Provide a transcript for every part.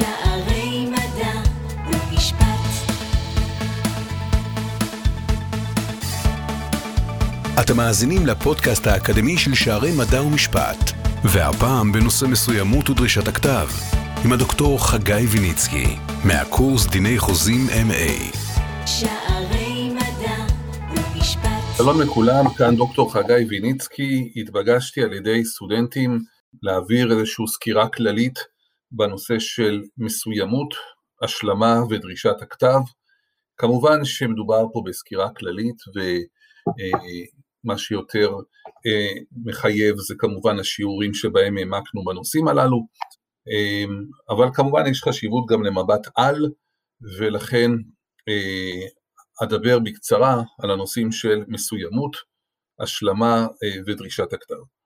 שערי מדע ומשפט. אתם מאזינים לפודקאסט האקדמי של שערי מדע ומשפט, והפעם בנושא מסוימות ודרישת הכתב, עם הדוקטור חגי ויניצקי, מהקורס דיני חוזים MA. שערי מדע ומשפט. שלום לכולם, כאן דוקטור חגי ויניצקי, התבקשתי על ידי סטודנטים להעביר איזושהי סקירה כללית בנושא של מסוימות, השלמה ודרישת הכתב. כמובן שמדובר פה בסקירה כללית ומה שיותר אה, מחייב זה כמובן השיעורים שבהם העמקנו בנושאים הללו, אה, אבל כמובן יש חשיבות גם למבט על ולכן אה, אדבר בקצרה על הנושאים של מסוימות, השלמה ודרישת הכתב.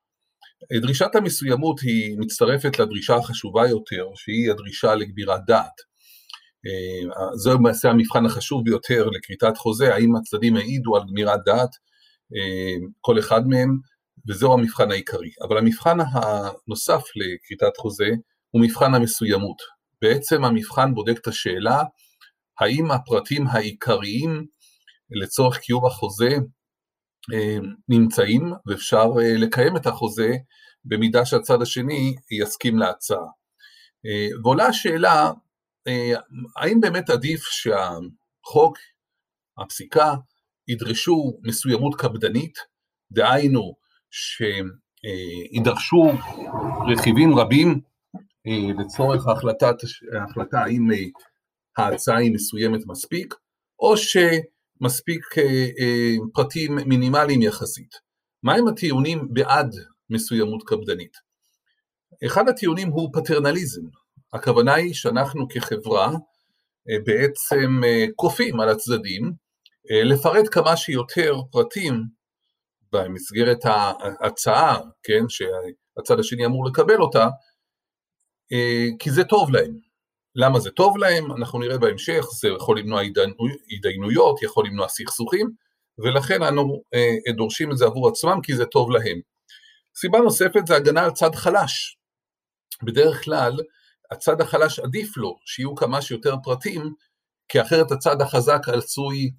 דרישת המסוימות היא מצטרפת לדרישה החשובה יותר, שהיא הדרישה לגבירת דעת. זהו למעשה המבחן החשוב ביותר לכריתת חוזה, האם הצדדים העידו על גמירת דעת, כל אחד מהם, וזהו המבחן העיקרי. אבל המבחן הנוסף לכריתת חוזה הוא מבחן המסוימות. בעצם המבחן בודק את השאלה האם הפרטים העיקריים לצורך קיום החוזה אה, נמצאים ואפשר אה, לקיים את החוזה במידה שהצד השני יסכים להצעה. אה, ועולה השאלה, האם באמת עדיף שהחוק, הפסיקה, ידרשו מסוימות קפדנית, דהיינו שידרשו רכיבים רבים לצורך החלטת, ההחלטה האם ההצעה היא מסוימת מספיק, או ש... מספיק אה, אה, פרטים מינימליים יחסית. מהם הטיעונים בעד מסוימות קפדנית? אחד הטיעונים הוא פטרנליזם, הכוונה היא שאנחנו כחברה אה, בעצם כופים על הצדדים לפרט כמה שיותר פרטים במסגרת ההצעה, כן, שהצד השני אמור לקבל אותה, כי זה טוב להם. למה זה טוב להם, אנחנו נראה בהמשך, זה יכול למנוע התדיינויות, יכול למנוע סכסוכים, ולכן אנו אה, דורשים את זה עבור עצמם כי זה טוב להם. סיבה נוספת זה הגנה על צד חלש. בדרך כלל, הצד החלש עדיף לו שיהיו כמה שיותר פרטים, כי אחרת הצד החזק עשוי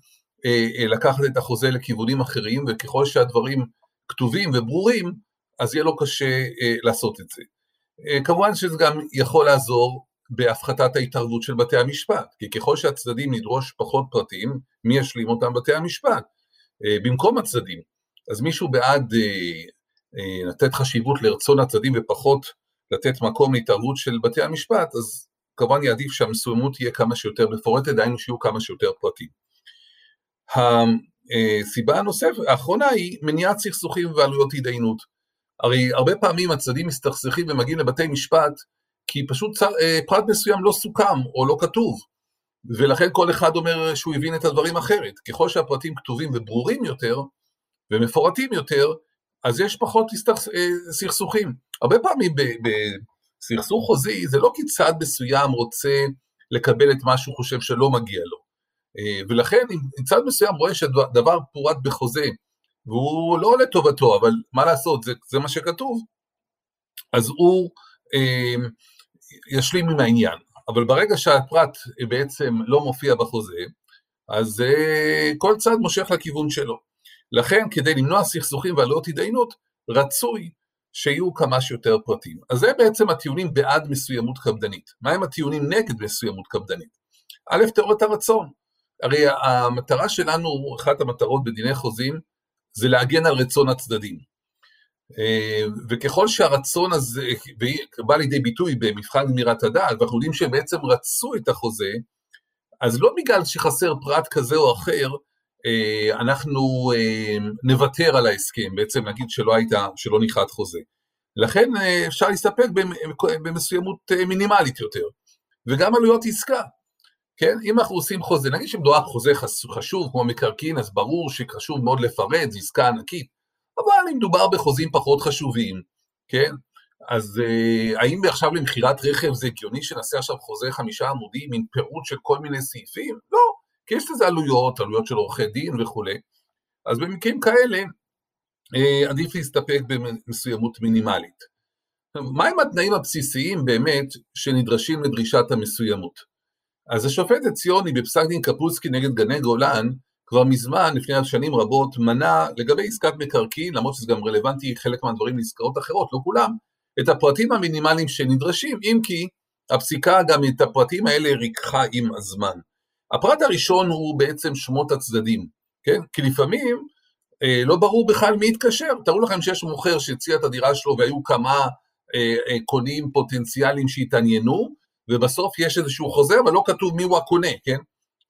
אה, אה, לקחת את החוזה לכיוונים אחרים, וככל שהדברים כתובים וברורים, אז יהיה לו קשה אה, לעשות את זה. אה, כמובן שזה גם יכול לעזור בהפחתת ההתערבות של בתי המשפט, כי ככל שהצדדים נדרוש פחות פרטים, מי ישלים אותם בתי המשפט? אה, במקום הצדדים. אז מישהו בעד אה, אה, לתת חשיבות לרצון הצדדים ופחות לתת מקום להתערבות של בתי המשפט, אז כמובן יעדיף שהמסוימות תהיה כמה שיותר מפורטת, דהיינו שיהיו כמה שיותר פרטים. הסיבה הנוספת, האחרונה היא מניעת סכסוכים ועלויות התדיינות. הרי הרבה פעמים הצדדים מסתכסכים ומגיעים לבתי משפט כי פשוט אה, פרט מסוים לא סוכם או לא כתוב, ולכן כל אחד אומר שהוא הבין את הדברים אחרת. ככל שהפרטים כתובים וברורים יותר ומפורטים יותר, אז יש פחות אה, סכסוכים. הרבה פעמים בסכסוך חוזי זה לא כי צד מסוים רוצה לקבל את מה שהוא חושב שלא מגיע לו. אה, ולכן אם צד מסוים רואה שדבר פורט בחוזה והוא לא לטובתו, אבל מה לעשות, זה, זה מה שכתוב, אז הוא ישלים עם העניין. אבל ברגע שהפרט בעצם לא מופיע בחוזה, אז אה, כל צד מושך לכיוון שלו. לכן, כדי למנוע סכסוכים ועלויות התדיינות, רצוי שיהיו כמה שיותר פרטים. אז זה בעצם הטיעונים בעד מסוימות קפדנית. מהם הטיעונים נגד מסוימות קפדנית? א', תיאוריית הרצון. הרי המטרה שלנו, אחת המטרות בדיני חוזים, זה להגן על רצון הצדדים. אה, וככל שהרצון הזה בא לידי ביטוי במבחן גמירת הדעת, ואנחנו יודעים שהם בעצם רצו את החוזה, אז לא בגלל שחסר פרט כזה או אחר, אה, אנחנו אה, נוותר על ההסכם, בעצם נגיד שלא הייתה, שלא נכרת חוזה. לכן אפשר להסתפק במסוימות מינימלית יותר, וגם עלויות עסקה. כן, אם אנחנו עושים חוזה, נגיד שמדובר חוזה חשוב כמו מקרקעין, אז ברור שחשוב מאוד לפרט, זו עסקה ענקית, אבל אם מדובר בחוזים פחות חשובים, כן? אז אה, האם עכשיו למכירת רכב זה הגיוני שנעשה עכשיו חוזה חמישה עמודים עם פירוט של כל מיני סעיפים? לא, כי יש לזה עלויות, עלויות של עורכי דין וכולי. אז במקרים כאלה אה, עדיף להסתפק במסוימות מינימלית. מהם התנאים הבסיסיים באמת שנדרשים לדרישת המסוימות? אז השופט הציוני בפסק דין קפוצקי נגד גני גולן, כבר מזמן, לפני שנים רבות, מנה לגבי עסקת מקרקעין, למרות שזה גם רלוונטי חלק מהדברים לעסקאות אחרות, לא כולם, את הפרטים המינימליים שנדרשים, אם כי הפסיקה גם את הפרטים האלה ריככה עם הזמן. הפרט הראשון הוא בעצם שמות הצדדים, כן? כי לפעמים אה, לא ברור בכלל מי יתקשר. תארו לכם שיש מוכר שהציע את הדירה שלו והיו כמה אה, אה, קונים פוטנציאליים שהתעניינו, ובסוף יש איזשהו חוזה, אבל לא כתוב מיהו הקונה, כן?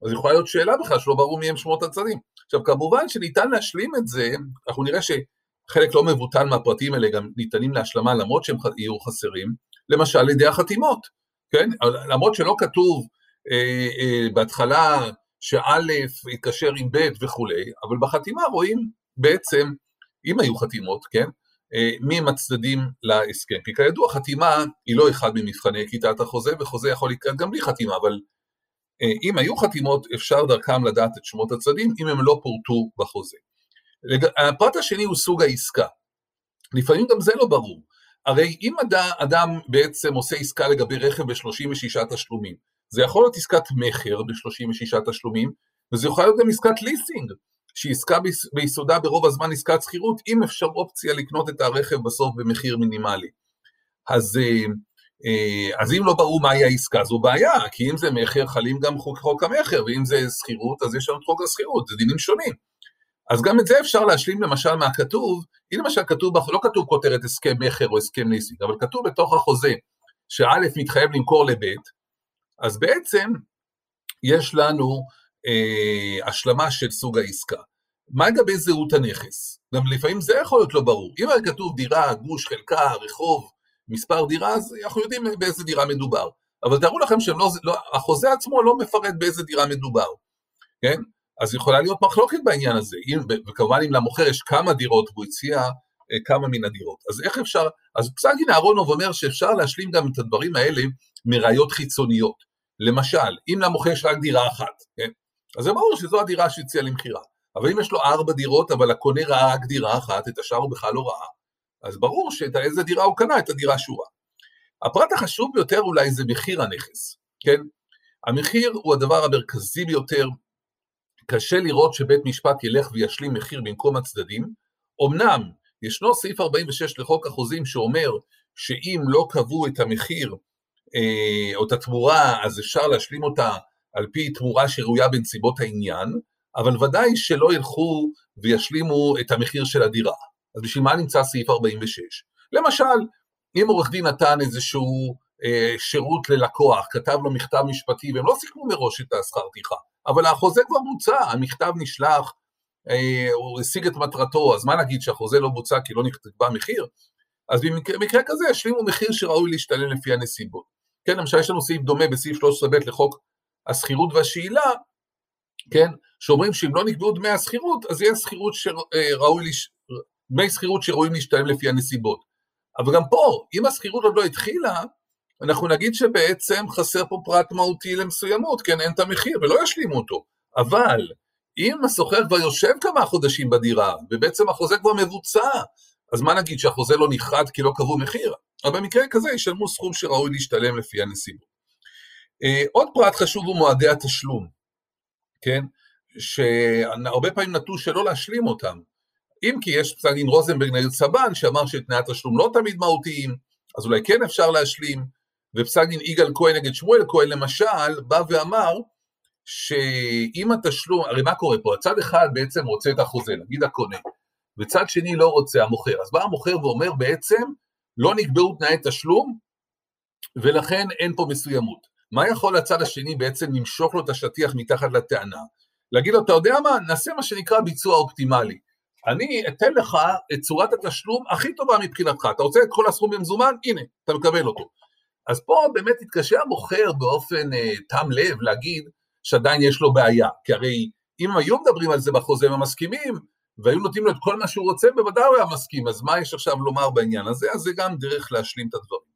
אז יכולה להיות שאלה בכלל שלא ברור מי הם שמות הצדדים. עכשיו, כמובן שניתן להשלים את זה, אנחנו נראה שחלק לא מבוטל מהפרטים האלה גם ניתנים להשלמה למרות שהם יהיו חסרים, למשל על ידי החתימות, כן? למרות שלא כתוב אה, אה, בהתחלה שא' יתקשר עם ב' וכולי, אבל בחתימה רואים בעצם, אם היו חתימות, כן? אה, מי הם הצדדים להסכם. כי כידוע, חתימה היא לא אחד ממבחני כיתת החוזה, וחוזה יכול לקרות גם בלי חתימה, אבל אם היו חתימות, אפשר דרכם לדעת את שמות הצדדים, אם הם לא פורטו בחוזה. הפרט השני הוא סוג העסקה. לפעמים גם זה לא ברור. הרי אם אדם בעצם עושה עסקה לגבי רכב ב-36 תשלומים, זה יכול להיות עסקת מכר ב-36 תשלומים, וזה יכול להיות גם עסקת ליסינג, שהיא עסקה ביסודה ברוב הזמן עסקת שכירות, עם אפשר אופציה לקנות את הרכב בסוף במחיר מינימלי. אז, אה, אה, אז אם לא ברור מהי העסקה, זו בעיה, כי אם זה מכר, חלים גם חוק, חוק המכר, ואם זה שכירות, אז יש לנו את חוק השכירות, זה דינים שונים. אז גם את זה אפשר להשלים למשל מהכתוב, אם למשל כתוב, לא כתוב כותרת הסכם מכר או הסכם ליסינג, אבל כתוב בתוך החוזה שא' מתחייב למכור לב', אז בעצם יש לנו אה, השלמה של סוג העסקה. מה לגבי זהות הנכס? גם לפעמים זה יכול להיות לא ברור. אם היה כתוב דירה, גוש, חלקה, רחוב, מספר דירה, אז אנחנו יודעים באיזה דירה מדובר. אבל תארו לכם שהחוזה לא, עצמו לא מפרט באיזה דירה מדובר, כן? אז יכולה להיות מחלוקת בעניין הזה, אם, וכמובן אם למוכר יש כמה דירות והוא הציע אה, כמה מן הדירות. אז איך אפשר, אז פסק דין אהרונוב אומר שאפשר להשלים גם את הדברים האלה מראיות חיצוניות. למשל, אם למוכר יש רק דירה אחת, כן? אז זה ברור שזו הדירה שהציע למכירה. אבל אם יש לו ארבע דירות, אבל הקונה ראה רק דירה אחת, את השאר הוא בכלל לא ראה, אז ברור שאת איזה דירה הוא קנה, את הדירה שהוא ראה. הפרט החשוב ביותר אולי זה מחיר הנכס, כן? המחיר הוא הדבר המרכזי ביותר, קשה לראות שבית משפט ילך וישלים מחיר במקום הצדדים. אמנם ישנו סעיף 46 לחוק החוזים שאומר שאם לא קבעו את המחיר אה, או את התמורה, אז אפשר להשלים אותה על פי תמורה שראויה בנסיבות העניין, אבל ודאי שלא ילכו וישלימו את המחיר של הדירה. אז בשביל מה נמצא סעיף 46? למשל, אם עורך דין נתן איזשהו אה, שירות ללקוח, כתב לו מכתב משפטי, והם לא סיכמו מראש את השכר טרחה, אבל החוזה כבר בוצע, המכתב נשלח, אה, הוא השיג את מטרתו, אז מה נגיד שהחוזה לא בוצע כי לא נקבע מחיר? אז במקרה כזה ישלימו מחיר שראוי להשתלם לפי הנסיבות. כן, למשל יש לנו סעיף דומה בסעיף 13ב לחוק השכירות והשאילה, כן, שאומרים שאם לא נקבעו דמי השכירות, אז יהיה שכירות שראוי, לש... דמי שכירות שראויים להשתלם לפי הנסיבות. אבל גם פה, אם השכירות עוד לא התחילה, אנחנו נגיד שבעצם חסר פה פרט מהותי למסוימות, כן, אין את המחיר, ולא ישלימו אותו. אבל אם השוכר כבר יושב כמה חודשים בדירה, ובעצם החוזה כבר מבוצע, אז מה נגיד, שהחוזה לא נכרת כי לא קבעו מחיר? אבל במקרה כזה ישלמו סכום שראוי להשתלם לפי הנסיבות. אה, עוד פרט חשוב הוא מועדי התשלום, כן? שהרבה פעמים נטו שלא להשלים אותם. אם כי יש פסק דין רוזנברג נגד סבן שאמר שתנאי התשלום לא תמיד מהותיים, אז אולי כן אפשר להשלים, ופסק דין יגאל כהן נגד שמואל כהן למשל, בא ואמר שאם התשלום, הרי מה קורה פה? הצד אחד בעצם רוצה את החוזה, נגיד הקונה, וצד שני לא רוצה המוכר. אז בא המוכר ואומר בעצם, לא נקבעו תנאי תשלום, ולכן אין פה מסוימות. מה יכול הצד השני בעצם למשוך לו את השטיח מתחת לטענה? להגיד לו, אתה יודע מה, נעשה מה שנקרא ביצוע אופטימלי. אני אתן לך את צורת התשלום הכי טובה מבחינתך. אתה רוצה את כל הסכום במזומן? הנה, אתה מקבל אותו. אז פה באמת התקשה המוכר באופן אה, תם לב להגיד שעדיין יש לו בעיה, כי הרי אם היו מדברים על זה בחוזה הם מסכימים, והיו נותנים לו את כל מה שהוא רוצה, בוודאי הוא היה מסכים, אז מה יש עכשיו לומר בעניין הזה? אז זה גם דרך להשלים את הדברים.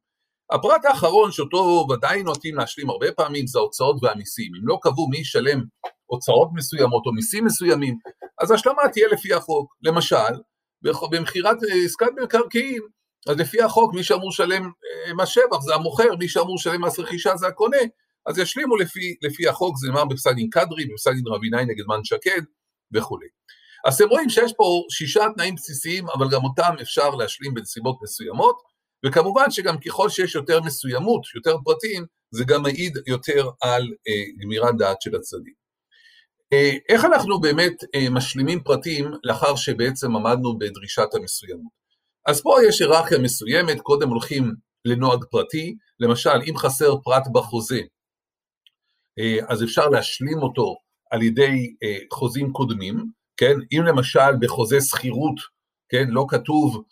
הפרט האחרון שאותו ודאי נוטים להשלים הרבה פעמים זה ההוצאות והמיסים. אם לא קבעו מי ישלם הוצאות מסוימות או מיסים מסוימים, אז השלמה תהיה לפי החוק. למשל, במכירת עסקת מקרקעין, אז לפי החוק מי שאמור לשלם אה, מס שבח זה המוכר, מי שאמור לשלם מס רכישה זה הקונה, אז ישלימו לפי, לפי החוק, זה נאמר בפסק דין קדרי, בפסק דין רבינאי נגד מן שקד וכולי. אז אתם רואים שיש פה שישה תנאים בסיסיים, אבל גם אותם אפשר להשלים בנסיבות מסוימות, וכמובן שגם ככל שיש יותר מסוימות, יותר פרטים, זה גם מעיד יותר על אה, גמירת דעת של הצדדים. אה, איך אנחנו באמת אה, משלימים פרטים לאחר שבעצם עמדנו בדרישת המסוימות? אז פה יש היררכיה מסוימת, קודם הולכים לנוהג פרטי, למשל אם חסר פרט בחוזה, אה, אז אפשר להשלים אותו על ידי חוזים קודמים, כן? אם למשל בחוזה שכירות, כן, לא כתוב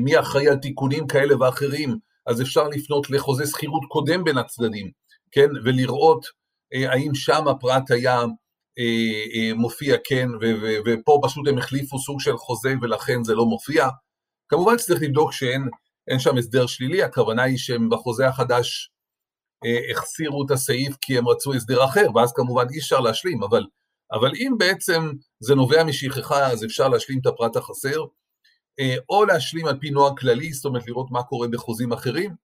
מי אחראי על תיקונים כאלה ואחרים, אז אפשר לפנות לחוזה שכירות קודם בין הצדדים, כן, ולראות האם שם הפרט היה מופיע כן, ופה פשוט הם החליפו סוג של חוזה ולכן זה לא מופיע. כמובן שצריך לבדוק שאין שם הסדר שלילי, הכוונה היא שהם בחוזה החדש החסירו את הסעיף כי הם רצו הסדר אחר, ואז כמובן אי אפשר להשלים, אבל, אבל אם בעצם זה נובע משכחה, אז אפשר להשלים את הפרט החסר, אה, או להשלים על פי נוהג כללי, זאת אומרת לראות מה קורה בחוזים אחרים.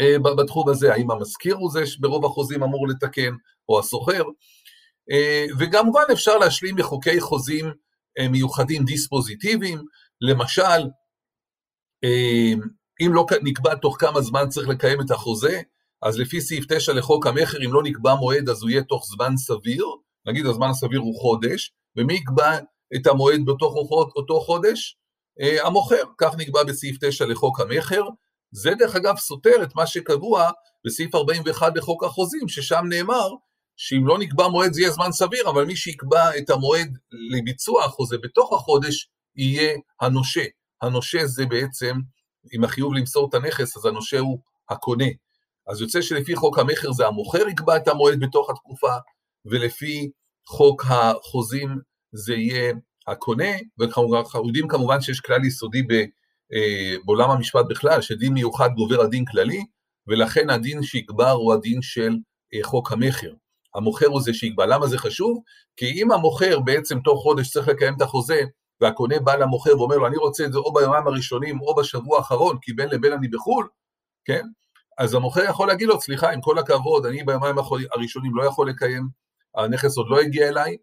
אה, בתחום הזה, האם המזכיר הוא זה שברוב החוזים אמור לתקן, או הסוחר, אה, וכמובן אפשר להשלים מחוקי חוזים מיוחדים דיספוזיטיביים, למשל, אם לא נקבע תוך כמה זמן צריך לקיים את החוזה, אז לפי סעיף 9 לחוק המכר, אם לא נקבע מועד אז הוא יהיה תוך זמן סביר, נגיד הזמן הסביר הוא חודש, ומי יקבע את המועד בתוך אותו חודש? אה, המוכר, כך נקבע בסעיף 9 לחוק המכר. זה דרך אגב סותר את מה שקבוע בסעיף 41 לחוק החוזים, ששם נאמר שאם לא נקבע מועד זה יהיה זמן סביר, אבל מי שיקבע את המועד לביצוע החוזה בתוך החודש יהיה הנושה. הנושה זה בעצם, עם החיוב למסור את הנכס, אז הנושה הוא הקונה. אז יוצא שלפי חוק המכר זה המוכר יקבע את המועד בתוך התקופה, ולפי חוק החוזים זה יהיה הקונה, ואנחנו יודעים כמובן שיש כלל יסודי ב, אה, בעולם המשפט בכלל, שדין מיוחד גובר על דין כללי, ולכן הדין שיגבר הוא הדין של אה, חוק המכר. המוכר הוא זה שיקבע. למה זה חשוב? כי אם המוכר בעצם תוך חודש צריך לקיים את החוזה, והקונה בא למוכר ואומר לו, אני רוצה את זה או ביומיים הראשונים או בשבוע האחרון, כי בין לבין אני בחו"ל, כן? אז המוכר יכול להגיד לו, סליחה, עם כל הכבוד, אני ביומיים הראשונים לא יכול לקיים, הנכס עוד לא הגיע אליי,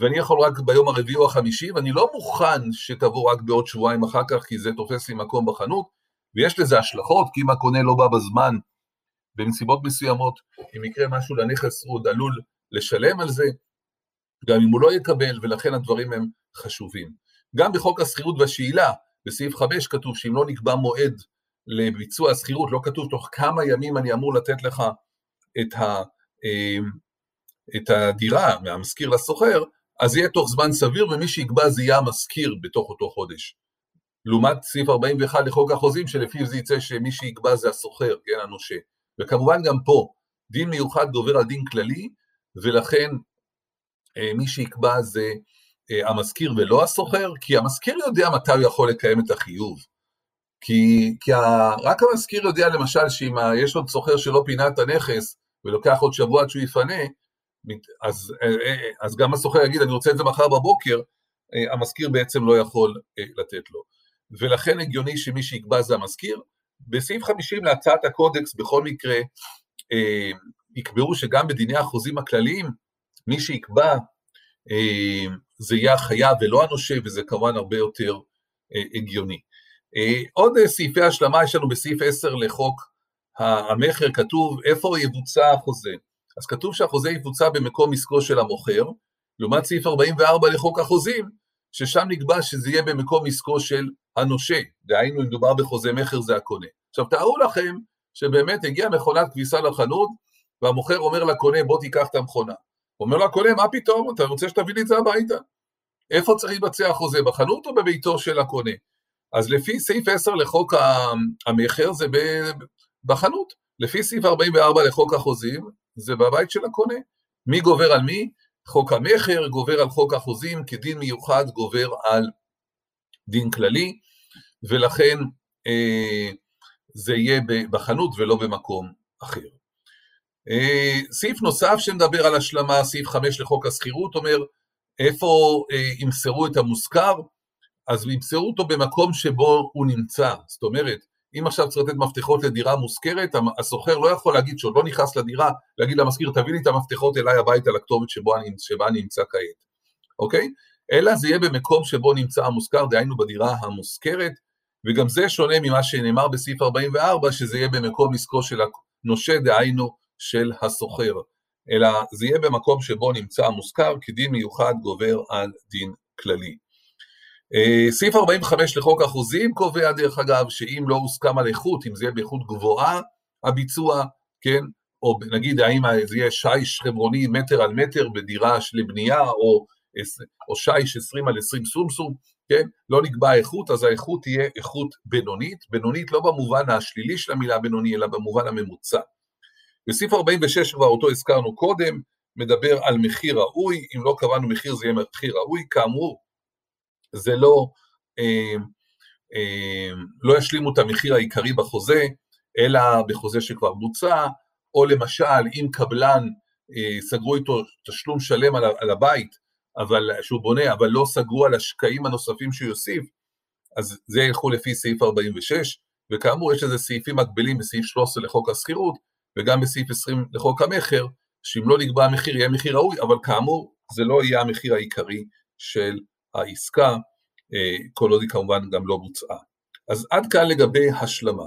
ואני יכול רק ביום הרביעי או החמישי, ואני לא מוכן שתבוא רק בעוד שבועיים אחר כך, כי זה תופס לי מקום בחנות, ויש לזה השלכות, כי אם הקונה לא בא בזמן, בנסיבות מסוימות, אם יקרה משהו לנכס, הוא עוד עלול לשלם על זה, גם אם הוא לא יקבל, ולכן הדברים הם חשובים. גם בחוק השכירות והשאילה, בסעיף 5 כתוב שאם לא נקבע מועד לביצוע השכירות, לא כתוב תוך כמה ימים אני אמור לתת לך את, ה, אמ, את הדירה מהמשכיר לסוחר, אז יהיה תוך זמן סביר ומי שיקבע זה יהיה המשכיר בתוך אותו חודש. לעומת סעיף 41 לחוק החוזים שלפיו זה יצא שמי שיקבע זה הסוחר, כן, הנושה. וכמובן גם פה, דין מיוחד גובר על דין כללי, ולכן אה, מי שיקבע זה אה, המשכיר ולא הסוחר, כי המשכיר יודע מתי הוא יכול לקיים את החיוב. כי, כי ה, רק המשכיר יודע למשל שאם יש עוד סוחר שלא פינה את הנכס ולוקח עוד שבוע עד שהוא יפנה, אז, אה, אז גם הסוחר יגיד אני רוצה את זה מחר בבוקר, המשכיר בעצם לא יכול לתת לו. ולכן הגיוני שמי שיקבע זה המשכיר. בסעיף 50 להצעת הקודקס בכל מקרה יקבעו שגם בדיני החוזים הכלליים מי שיקבע זה יהיה החייב ולא הנושה וזה כמובן הרבה יותר הגיוני. אה, עוד אה, סעיפי השלמה יש לנו בסעיף 10 לחוק המכר, כתוב איפה יבוצע החוזה. אז כתוב שהחוזה יבוצע במקום עסקו של המוכר, לעומת סעיף 44 לחוק החוזים, ששם נקבע שזה יהיה במקום עסקו של הנושה, דהיינו אם מדובר בחוזה מכר זה הקונה. עכשיו תארו לכם שבאמת הגיעה מכונת כביסה לחנות, והמוכר אומר לקונה בוא תיקח את המכונה. אומר לקונה מה פתאום, אתה רוצה שתביא לי את זה הביתה? איפה צריך להתבצע החוזה, בחנות או בביתו של הקונה? אז לפי סעיף 10 לחוק המכר זה בחנות, לפי סעיף 44 לחוק החוזים זה בבית של הקונה. מי גובר על מי? חוק המכר גובר על חוק החוזים, כדין מיוחד גובר על דין כללי, ולכן אה, זה יהיה בחנות ולא במקום אחר. אה, סעיף נוסף שמדבר על השלמה, סעיף 5 לחוק השכירות, אומר איפה אה, ימסרו את המושכר, אז ימסרו אותו במקום שבו הוא נמצא. זאת אומרת, אם עכשיו צריך לתת מפתחות לדירה מושכרת, הסוחר לא יכול להגיד שעוד לא נכנס לדירה, להגיד למזכיר, תביא לי את המפתחות אליי הביתה לכתובת שבה אני נמצא כעת, אוקיי? אלא זה יהיה במקום שבו נמצא המושכר, דהיינו בדירה המושכרת, וגם זה שונה ממה שנאמר בסעיף 44, שזה יהיה במקום עסקו של הנושה, דהיינו של הסוחר. אלא זה יהיה במקום שבו נמצא המושכר, כי דין מיוחד גובר על דין כללי. אה, סעיף 45 לחוק החוזים קובע דרך אגב שאם לא הוסכם על איכות, אם זה יהיה באיכות גבוהה הביצוע, כן, או נגיד האם זה יהיה שיש חברוני מטר על מטר בדירה לבנייה או, או שיש 20 על 20 סומסום, כן, לא נקבע איכות, אז האיכות תהיה איכות בינונית, בינונית לא במובן השלילי של המילה בינוני, אלא במובן הממוצע. בסעיף 46 כבר אותו הזכרנו קודם, מדבר על מחיר ראוי, אם לא קבענו מחיר זה יהיה מחיר ראוי, כאמור, זה לא, אה, אה, לא ישלימו את המחיר העיקרי בחוזה, אלא בחוזה שכבר בוצע, או למשל אם קבלן אה, סגרו איתו תשלום שלם על, על הבית, אבל, שהוא בונה, אבל לא סגרו על השקעים הנוספים שהוא יוסיף, אז זה ילכו לפי סעיף 46, וכאמור יש איזה סעיפים מקבילים בסעיף 13 לחוק השכירות, וגם בסעיף 20 לחוק המכר, שאם לא נקבע המחיר יהיה מחיר ראוי, אבל כאמור זה לא יהיה המחיר העיקרי של העסקה, אה, כל עוד היא כמובן גם לא בוצעה. אז עד כאן לגבי השלמה.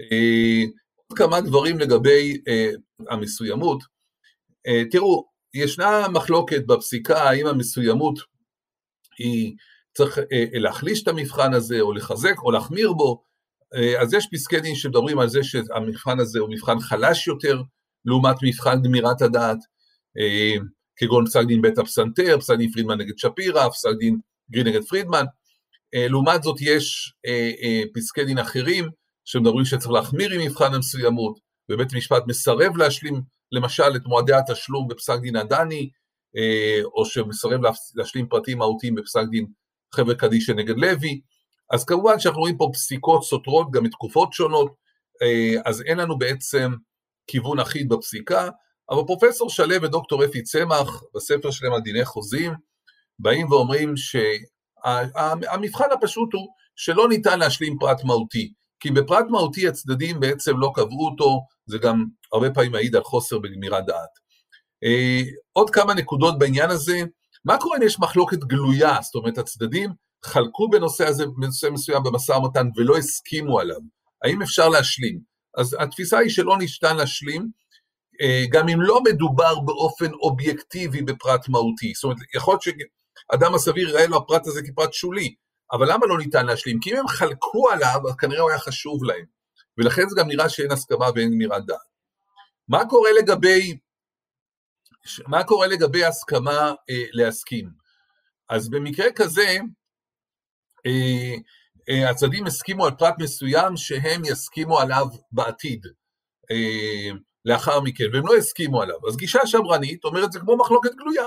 אה, עוד כמה דברים לגבי אה, המסוימות. תראו, ישנה מחלוקת בפסיקה האם המסוימות היא צריך להחליש את המבחן הזה או לחזק או להחמיר בו, אז יש פסקי דין שמדברים על זה שהמבחן הזה הוא מבחן חלש יותר לעומת מבחן גמירת הדעת, כגון פסק דין בית הפסנתר, פסק דין פרידמן נגד שפירא, פסק דין גרין נגד פרידמן. אה, לעומת זאת יש אה, אה, פסקי דין אחרים שמדברים שצריך להחמיר עם מבחן המסוימות, ובית המשפט מסרב להשלים למשל את מועדי התשלום בפסק דין הדני, או שמסרב להשלים פרטים מהותיים בפסק דין חבר'ה קדישא נגד לוי. אז כמובן שאנחנו רואים פה פסיקות סותרות גם מתקופות שונות, אז אין לנו בעצם כיוון אחיד בפסיקה, אבל פרופסור שלו ודוקטור אפי צמח בספר שלהם על דיני חוזים, באים ואומרים שהמבחן הפשוט הוא שלא ניתן להשלים פרט מהותי, כי בפרט מהותי הצדדים בעצם לא קבעו אותו, זה גם הרבה פעמים מעיד על חוסר בגמירת דעת. אה, עוד כמה נקודות בעניין הזה, מה קורה אם יש מחלוקת גלויה, זאת אומרת הצדדים חלקו בנושא הזה, בנושא מסוים במשא ומתן ולא הסכימו עליו, האם אפשר להשלים? אז התפיסה היא שלא ניתן להשלים, גם אם לא מדובר באופן אובייקטיבי בפרט מהותי, זאת אומרת, יכול להיות אדם הסביר יראה לו הפרט הזה כפרט שולי, אבל למה לא ניתן להשלים? כי אם הם חלקו עליו, אז כנראה הוא היה חשוב להם, ולכן זה גם נראה שאין הסכמה ואין גמירת דעת. מה קורה לגבי, מה קורה לגבי הסכמה אה, להסכים? אז במקרה כזה, אה, אה, הצדדים הסכימו על פרט מסוים שהם יסכימו עליו בעתיד, אה, לאחר מכן, והם לא הסכימו עליו. אז גישה שמרנית אומרת זה כמו מחלוקת גלויה.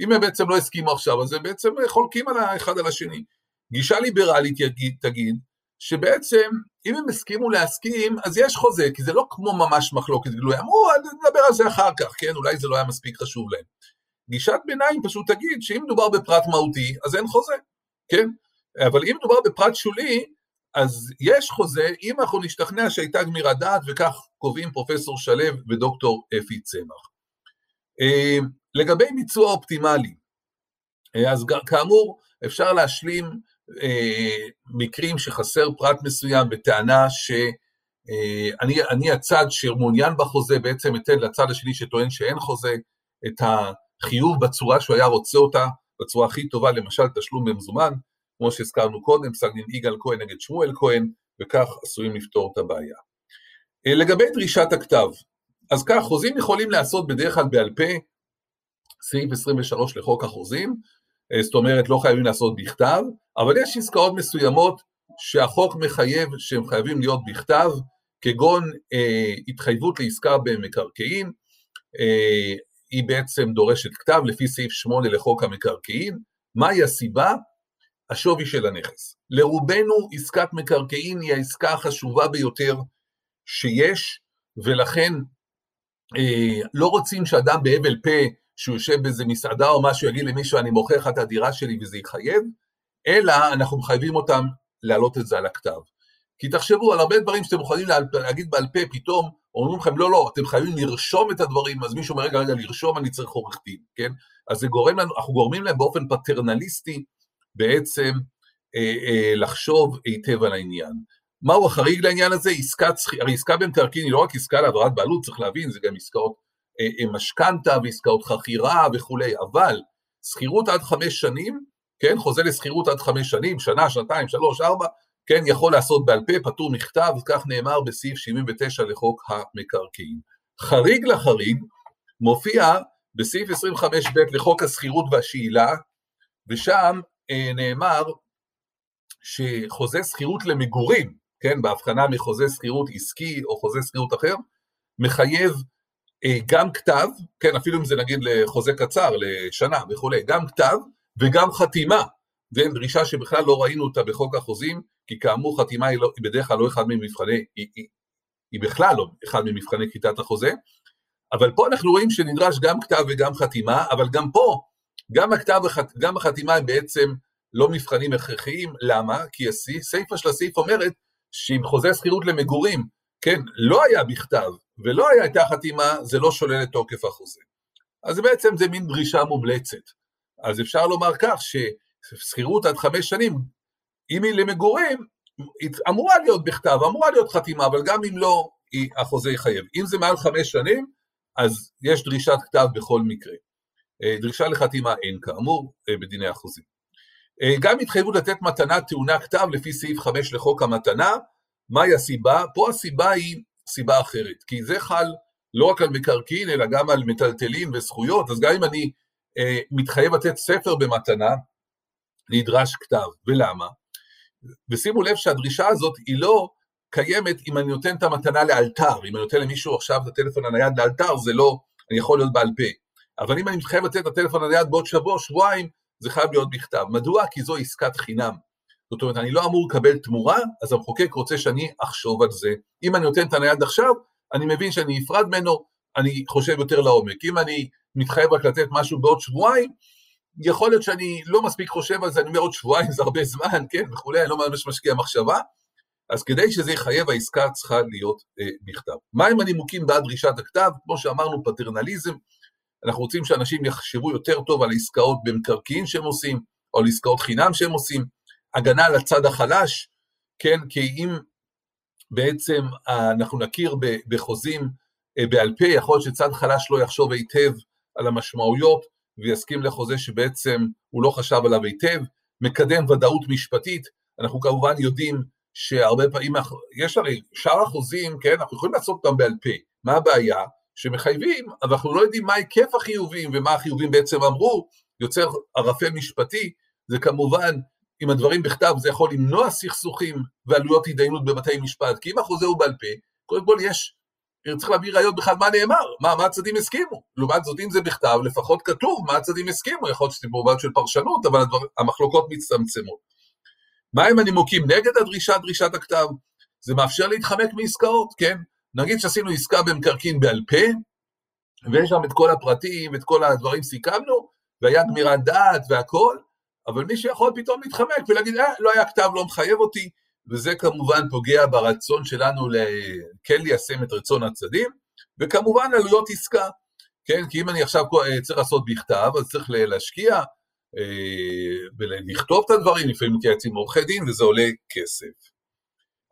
אם הם בעצם לא הסכימו עכשיו, אז הם בעצם חולקים על האחד על השני. גישה ליברלית יגיד, תגיד, שבעצם אם הם הסכימו להסכים, אז יש חוזה, כי זה לא כמו ממש מחלוקת גלויה, אמרו, נדבר על זה אחר כך, כן, אולי זה לא היה מספיק חשוב להם. גישת ביניים פשוט תגיד שאם מדובר בפרט מהותי, אז אין חוזה, כן? אבל אם מדובר בפרט שולי, אז יש חוזה אם אנחנו נשתכנע שהייתה גמירת דעת, וכך קובעים פרופסור שלו ודוקטור אפי צמח. אה, לגבי ביצוע אופטימלי, אה, אז כאמור אפשר להשלים אה, מקרים שחסר פרט מסוים בטענה שאני הצד שמעוניין בחוזה בעצם אתן לצד השני שטוען שאין חוזה את החיוב בצורה שהוא היה רוצה אותה, בצורה הכי טובה, למשל תשלום במזומן, כמו שהזכרנו קודם, פסק דין יגאל כהן נגד שמואל כהן, וכך עשויים לפתור את הבעיה. לגבי דרישת הכתב, אז כך, חוזים יכולים להיעשות בדרך כלל בעל פה, סעיף 23 לחוק החוזים, אה, זאת אומרת לא חייבים לעשות בכתב, אבל יש עסקאות מסוימות שהחוק מחייב שהן חייבים להיות בכתב, כגון אה, התחייבות לעסקה במקרקעין, אה, היא בעצם דורשת כתב לפי סעיף 8 לחוק המקרקעין. מהי הסיבה? השווי של הנכס. לרובנו עסקת מקרקעין היא העסקה החשובה ביותר שיש, ולכן אה, לא רוצים שאדם בהבל פה, שהוא יושב באיזה מסעדה או משהו, יגיד למישהו, אני מוכר לך את הדירה שלי וזה יחייב, אלא אנחנו מחייבים אותם להעלות את זה על הכתב. כי תחשבו על הרבה דברים שאתם מוכנים לה, להגיד בעל פה, פתאום אומרים לכם, לא, לא, אתם חייבים לרשום את הדברים, אז מישהו אומר, רגע, רגע, לרשום אני צריך עורך דין, כן? אז זה גורם לנו, אנחנו גורמים להם באופן פטרנליסטי בעצם אה, אה, לחשוב היטב על העניין. מהו החריג לעניין הזה? עסקת, הרי עסקה במקרקעין היא לא רק עסקה להעברת בעלות, צריך להבין, זה גם עסקאות אה, אה, משכנתה ועסקאות חכירה וכולי, אבל שכירות עד חמש שנים, כן, חוזה לשכירות עד חמש שנים, שנה, שנתיים, שלוש, ארבע, כן, יכול לעשות בעל פה, פטור מכתב, כך נאמר בסעיף 79 לחוק המקרקעין. חריג לחריג מופיע בסעיף 25ב לחוק השכירות והשאילה, ושם אה, נאמר שחוזה שכירות למגורים, כן, בהבחנה מחוזה שכירות עסקי או חוזה שכירות אחר, מחייב אה, גם כתב, כן, אפילו אם זה נגיד לחוזה קצר, לשנה וכולי, גם כתב וגם חתימה, ואין דרישה שבכלל לא ראינו אותה בחוק החוזים, כי כאמור חתימה היא, לא, היא בדרך כלל לא אחד ממבחני, היא, היא, היא בכלל לא אחד ממבחני כריתת החוזה, אבל פה אנחנו רואים שנדרש גם כתב וגם חתימה, אבל גם פה, גם הכתב וגם החתימה הם בעצם לא מבחנים הכרחיים, למה? כי הסיפה של הסעיף אומרת שאם חוזה שכירות למגורים, כן, לא היה בכתב ולא הייתה חתימה, זה לא שולל את תוקף החוזה. אז בעצם זה מין דרישה מומלצת. אז אפשר לומר כך ששכירות עד חמש שנים, אם היא למגורים, היא אמורה להיות בכתב, אמורה להיות חתימה, אבל גם אם לא, החוזה יחייב. אם זה מעל חמש שנים, אז יש דרישת כתב בכל מקרה. אה, דרישה לחתימה אין כאמור אה, בדיני החוזים. אה, גם התחייבות לתת מתנה טעונה כתב לפי סעיף 5 לחוק המתנה, מהי הסיבה? פה הסיבה היא סיבה אחרת, כי זה חל לא רק על מקרקעין, אלא גם על מטלטלין וזכויות, אז גם אם אני אה, מתחייב לתת ספר במתנה, נדרש כתב. ולמה? ושימו לב שהדרישה הזאת היא לא קיימת אם אני נותן את המתנה לאלתר, אם אני נותן למישהו עכשיו את הטלפון הנייד לאלתר, זה לא, אני יכול להיות בעל פה. אבל אם אני מתחייב לתת את הטלפון הנייד בעוד שבוע, שבועיים, זה חייב להיות בכתב. מדוע? כי זו עסקת חינם. זאת אומרת, אני לא אמור לקבל תמורה, אז המחוקק רוצה שאני אחשוב על זה. אם אני נותן את הנייד עכשיו, אני מבין שאני נפרד ממנו, אני חושב יותר לעומק. אם אני מתחייב רק לתת משהו בעוד שבועיים, יכול להיות שאני לא מספיק חושב על זה, אני אומר עוד שבועיים זה הרבה זמן, כן, וכולי, אני לא ממש משקיע מחשבה, אז כדי שזה יחייב, העסקה צריכה להיות אה, בכתב. מהם הנימוקים בעד דרישת הכתב? כמו שאמרנו, פטרנליזם, אנחנו רוצים שאנשים יחשבו יותר טוב על עסקאות במקרקעין שהם עושים, או על עסקאות חינם שהם עושים, הגנה על הצד החלש, כן, כי אם בעצם אנחנו נכיר בחוזים אה, בעל פה, יכול להיות שצד חלש לא יחשוב היטב על המשמעויות ויסכים לחוזה שבעצם הוא לא חשב עליו היטב, מקדם ודאות משפטית, אנחנו כמובן יודעים שהרבה פעמים, יש הרי שאר החוזים, כן, אנחנו יכולים לעשות אותם בעל פה, מה הבעיה? שמחייבים, אבל אנחנו לא יודעים מה היקף החיובים ומה החיובים בעצם אמרו, יוצר ערפל משפטי, זה כמובן, אם הדברים בכתב זה יכול למנוע סכסוכים ועלויות התדיינות בבתי משפט, כי אם החוזה הוא בעל פה, קודם כל יש, צריך להביא ראיות בכלל מה נאמר, מה, מה הצדדים הסכימו. לעומת זאת, אם זה בכתב, לפחות כתוב מה הצדדים הסכימו, יכול להיות שזה בעובד של פרשנות, אבל הדבר, המחלוקות מצטמצמות. מה הם הנימוקים נגד הדרישה, דרישת הכתב? זה מאפשר להתחמק מעסקאות, כן? נגיד שעשינו עסקה במקרקעין בעל פה, ויש שם את כל הפרטים, את כל הדברים סיכמנו, והיה גמירת דעת והכל, אבל מי שיכול פתאום להתחמק ולהגיד, אה, לא היה כתב, לא מחייב אותי, וזה כמובן פוגע ברצון שלנו כן ליישם את רצון הצדדים, וכמובן עלויות עסקה, כן, כי אם אני עכשיו אה, צריך לעשות בכתב, אז צריך להשקיע אה, ולכתוב את הדברים, לפעמים מתייעץ עם עורכי דין, וזה עולה כסף.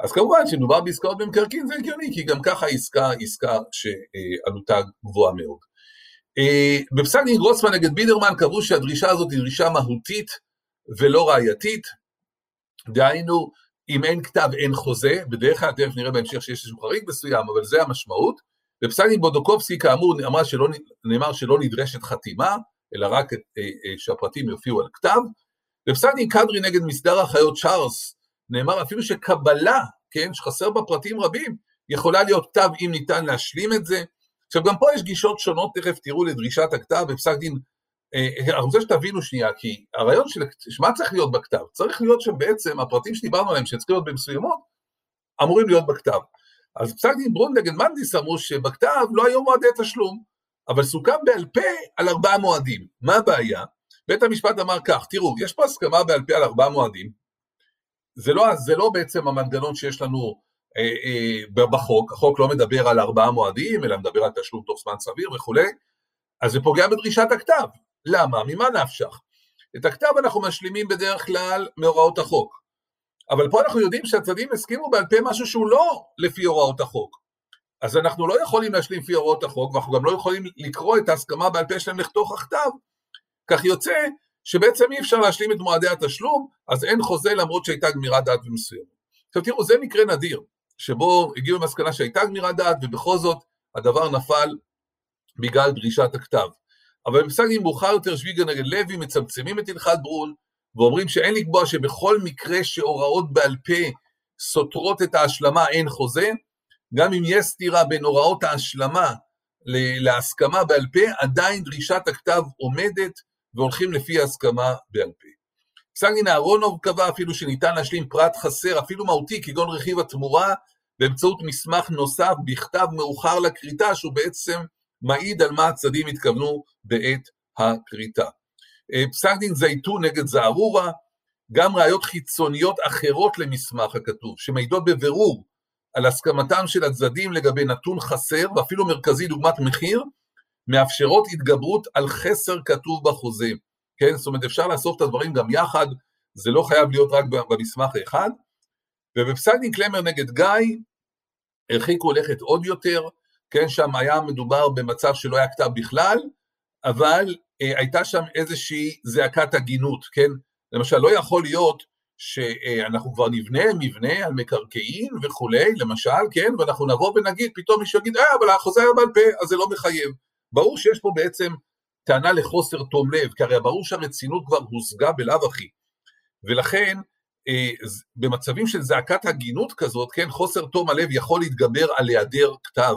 אז כמובן שמדובר בעסקאות במקרקעין זה הגיוני, כי גם ככה עסקה עסקה שעלותה גבוהה מאוד. אה, בפסק דין גרוסמן נגד בידרמן קבעו שהדרישה הזאת היא דרישה מהותית ולא ראייתית, דהיינו, אם אין כתב אין חוזה, בדרך כלל תכף נראה בהמשך שיש איזשהו חריג מסוים, אבל זה המשמעות. בפסק דין בודוקובסקי כאמור נאמר שלא, נאמר שלא נדרשת חתימה, אלא רק אה, אה, שהפרטים יופיעו על כתב. בפסק דין קדרי נגד מסדר החיות צ'ארלס נאמר אפילו שקבלה, כן, שחסר בה פרטים רבים, יכולה להיות כתב אם ניתן להשלים את זה. עכשיו גם פה יש גישות שונות, תכף תראו לדרישת הכתב בפסק דין, אה, אני רוצה שתבינו שנייה, כי הרעיון של, מה צריך להיות בכתב? צריך להיות שבעצם הפרטים שדיברנו עליהם, שצריכים להיות במסוימות, אמורים להיות בכתב. אז פסק דין ברון נגד מנדיס אמרו שבכתב לא היו מועדי תשלום, אבל סוכם בעל פה על ארבעה מועדים. מה הבעיה? בית המשפט אמר כך, תראו, יש פה הסכמה בעל פה על ארבעה מועדים, זה לא, זה לא בעצם המנגנון שיש לנו אה, אה, בחוק, החוק לא מדבר על ארבעה מועדים, אלא מדבר על תשלום תוך זמן סביר וכולי, אז זה פוגע בדרישת הכתב. למה? ממה נפשך? את הכתב אנחנו משלימים בדרך כלל מהוראות החוק. אבל פה אנחנו יודעים שהצדדים הסכימו בעל פה משהו שהוא לא לפי הוראות החוק. אז אנחנו לא יכולים להשלים לפי הוראות החוק, ואנחנו גם לא יכולים לקרוא את ההסכמה בעל פה שלהם לתוך הכתב. כך יוצא שבעצם אי אפשר להשלים את מועדי התשלום, אז אין חוזה למרות שהייתה גמירת דעת ומסוימת. עכשיו תראו, זה מקרה נדיר, שבו הגיעו למסקנה שהייתה גמירת דעת, ובכל זאת הדבר נפל בגלל דרישת הכתב. אבל בפסק דין מאוחר יותר שוויגר נגד לוי מצמצמים את הלכת ברול, ואומרים שאין לקבוע שבכל מקרה שהוראות בעל פה סותרות את ההשלמה אין חוזה, גם אם יש סתירה בין הוראות ההשלמה להסכמה בעל פה, עדיין דרישת הכתב עומדת והולכים לפי ההסכמה בעל פה. פסק דין אהרונוב קבע אפילו שניתן להשלים פרט חסר, אפילו מהותי, כגון רכיב התמורה, באמצעות מסמך נוסף בכתב מאוחר לכריתה, שהוא בעצם מעיד על מה הצדדים התכוונו בעת הכריתה. אה, פסק דין זייתון נגד זערורה, גם ראיות חיצוניות אחרות למסמך הכתוב, שמעידות בבירור על הסכמתם של הצדדים לגבי נתון חסר, ואפילו מרכזי דוגמת מחיר, מאפשרות התגברות על חסר כתוב בחוזה. כן, זאת אומרת אפשר לאסוף את הדברים גם יחד, זה לא חייב להיות רק במסמך האחד. ובפסק דין קלמר נגד גיא, הרחיקו לכת עוד יותר, כן, שם היה מדובר במצב שלא היה כתב בכלל, אבל אה, הייתה שם איזושהי זעקת הגינות, כן? למשל, לא יכול להיות שאנחנו כבר נבנה מבנה על מקרקעין וכולי, למשל, כן? ואנחנו נבוא ונגיד, פתאום מישהו יגיד, אה, אבל החוזה היה בעל פה, אז זה לא מחייב. ברור שיש פה בעצם טענה לחוסר תום לב, כי הרי ברור שהרצינות כבר הושגה בלאו הכי. ולכן, אה, במצבים של זעקת הגינות כזאת, כן, חוסר תום הלב יכול להתגבר על היעדר כתב.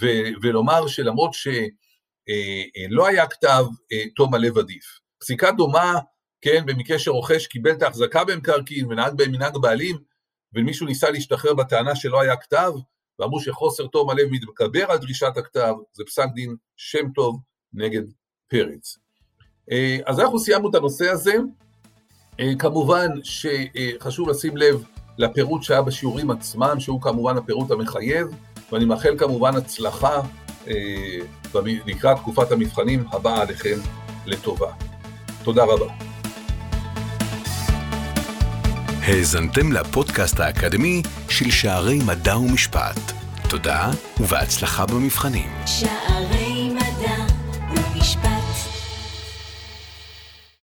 ו- ולומר שלמרות שלא אה, אה, היה כתב, אה, תום הלב עדיף. פסיקה דומה, כן, במקרה שרוכש קיבל את ההחזקה במקרקעין ונהג בהם מנהג בעלים, ומישהו ניסה להשתחרר בטענה שלא היה כתב, ואמרו שחוסר תום הלב מתגבר על דרישת הכתב, זה פסק דין שם טוב נגד פרץ. אז אנחנו סיימנו את הנושא הזה. כמובן שחשוב לשים לב לפירוט שהיה בשיעורים עצמם, שהוא כמובן הפירוט המחייב. ואני מאחל כמובן הצלחה אה, לקראת תקופת המבחנים הבאה עליכם לטובה. תודה רבה. האזנתם לפודקאסט האקדמי של שערי מדע ומשפט. תודה ובהצלחה במבחנים. שערי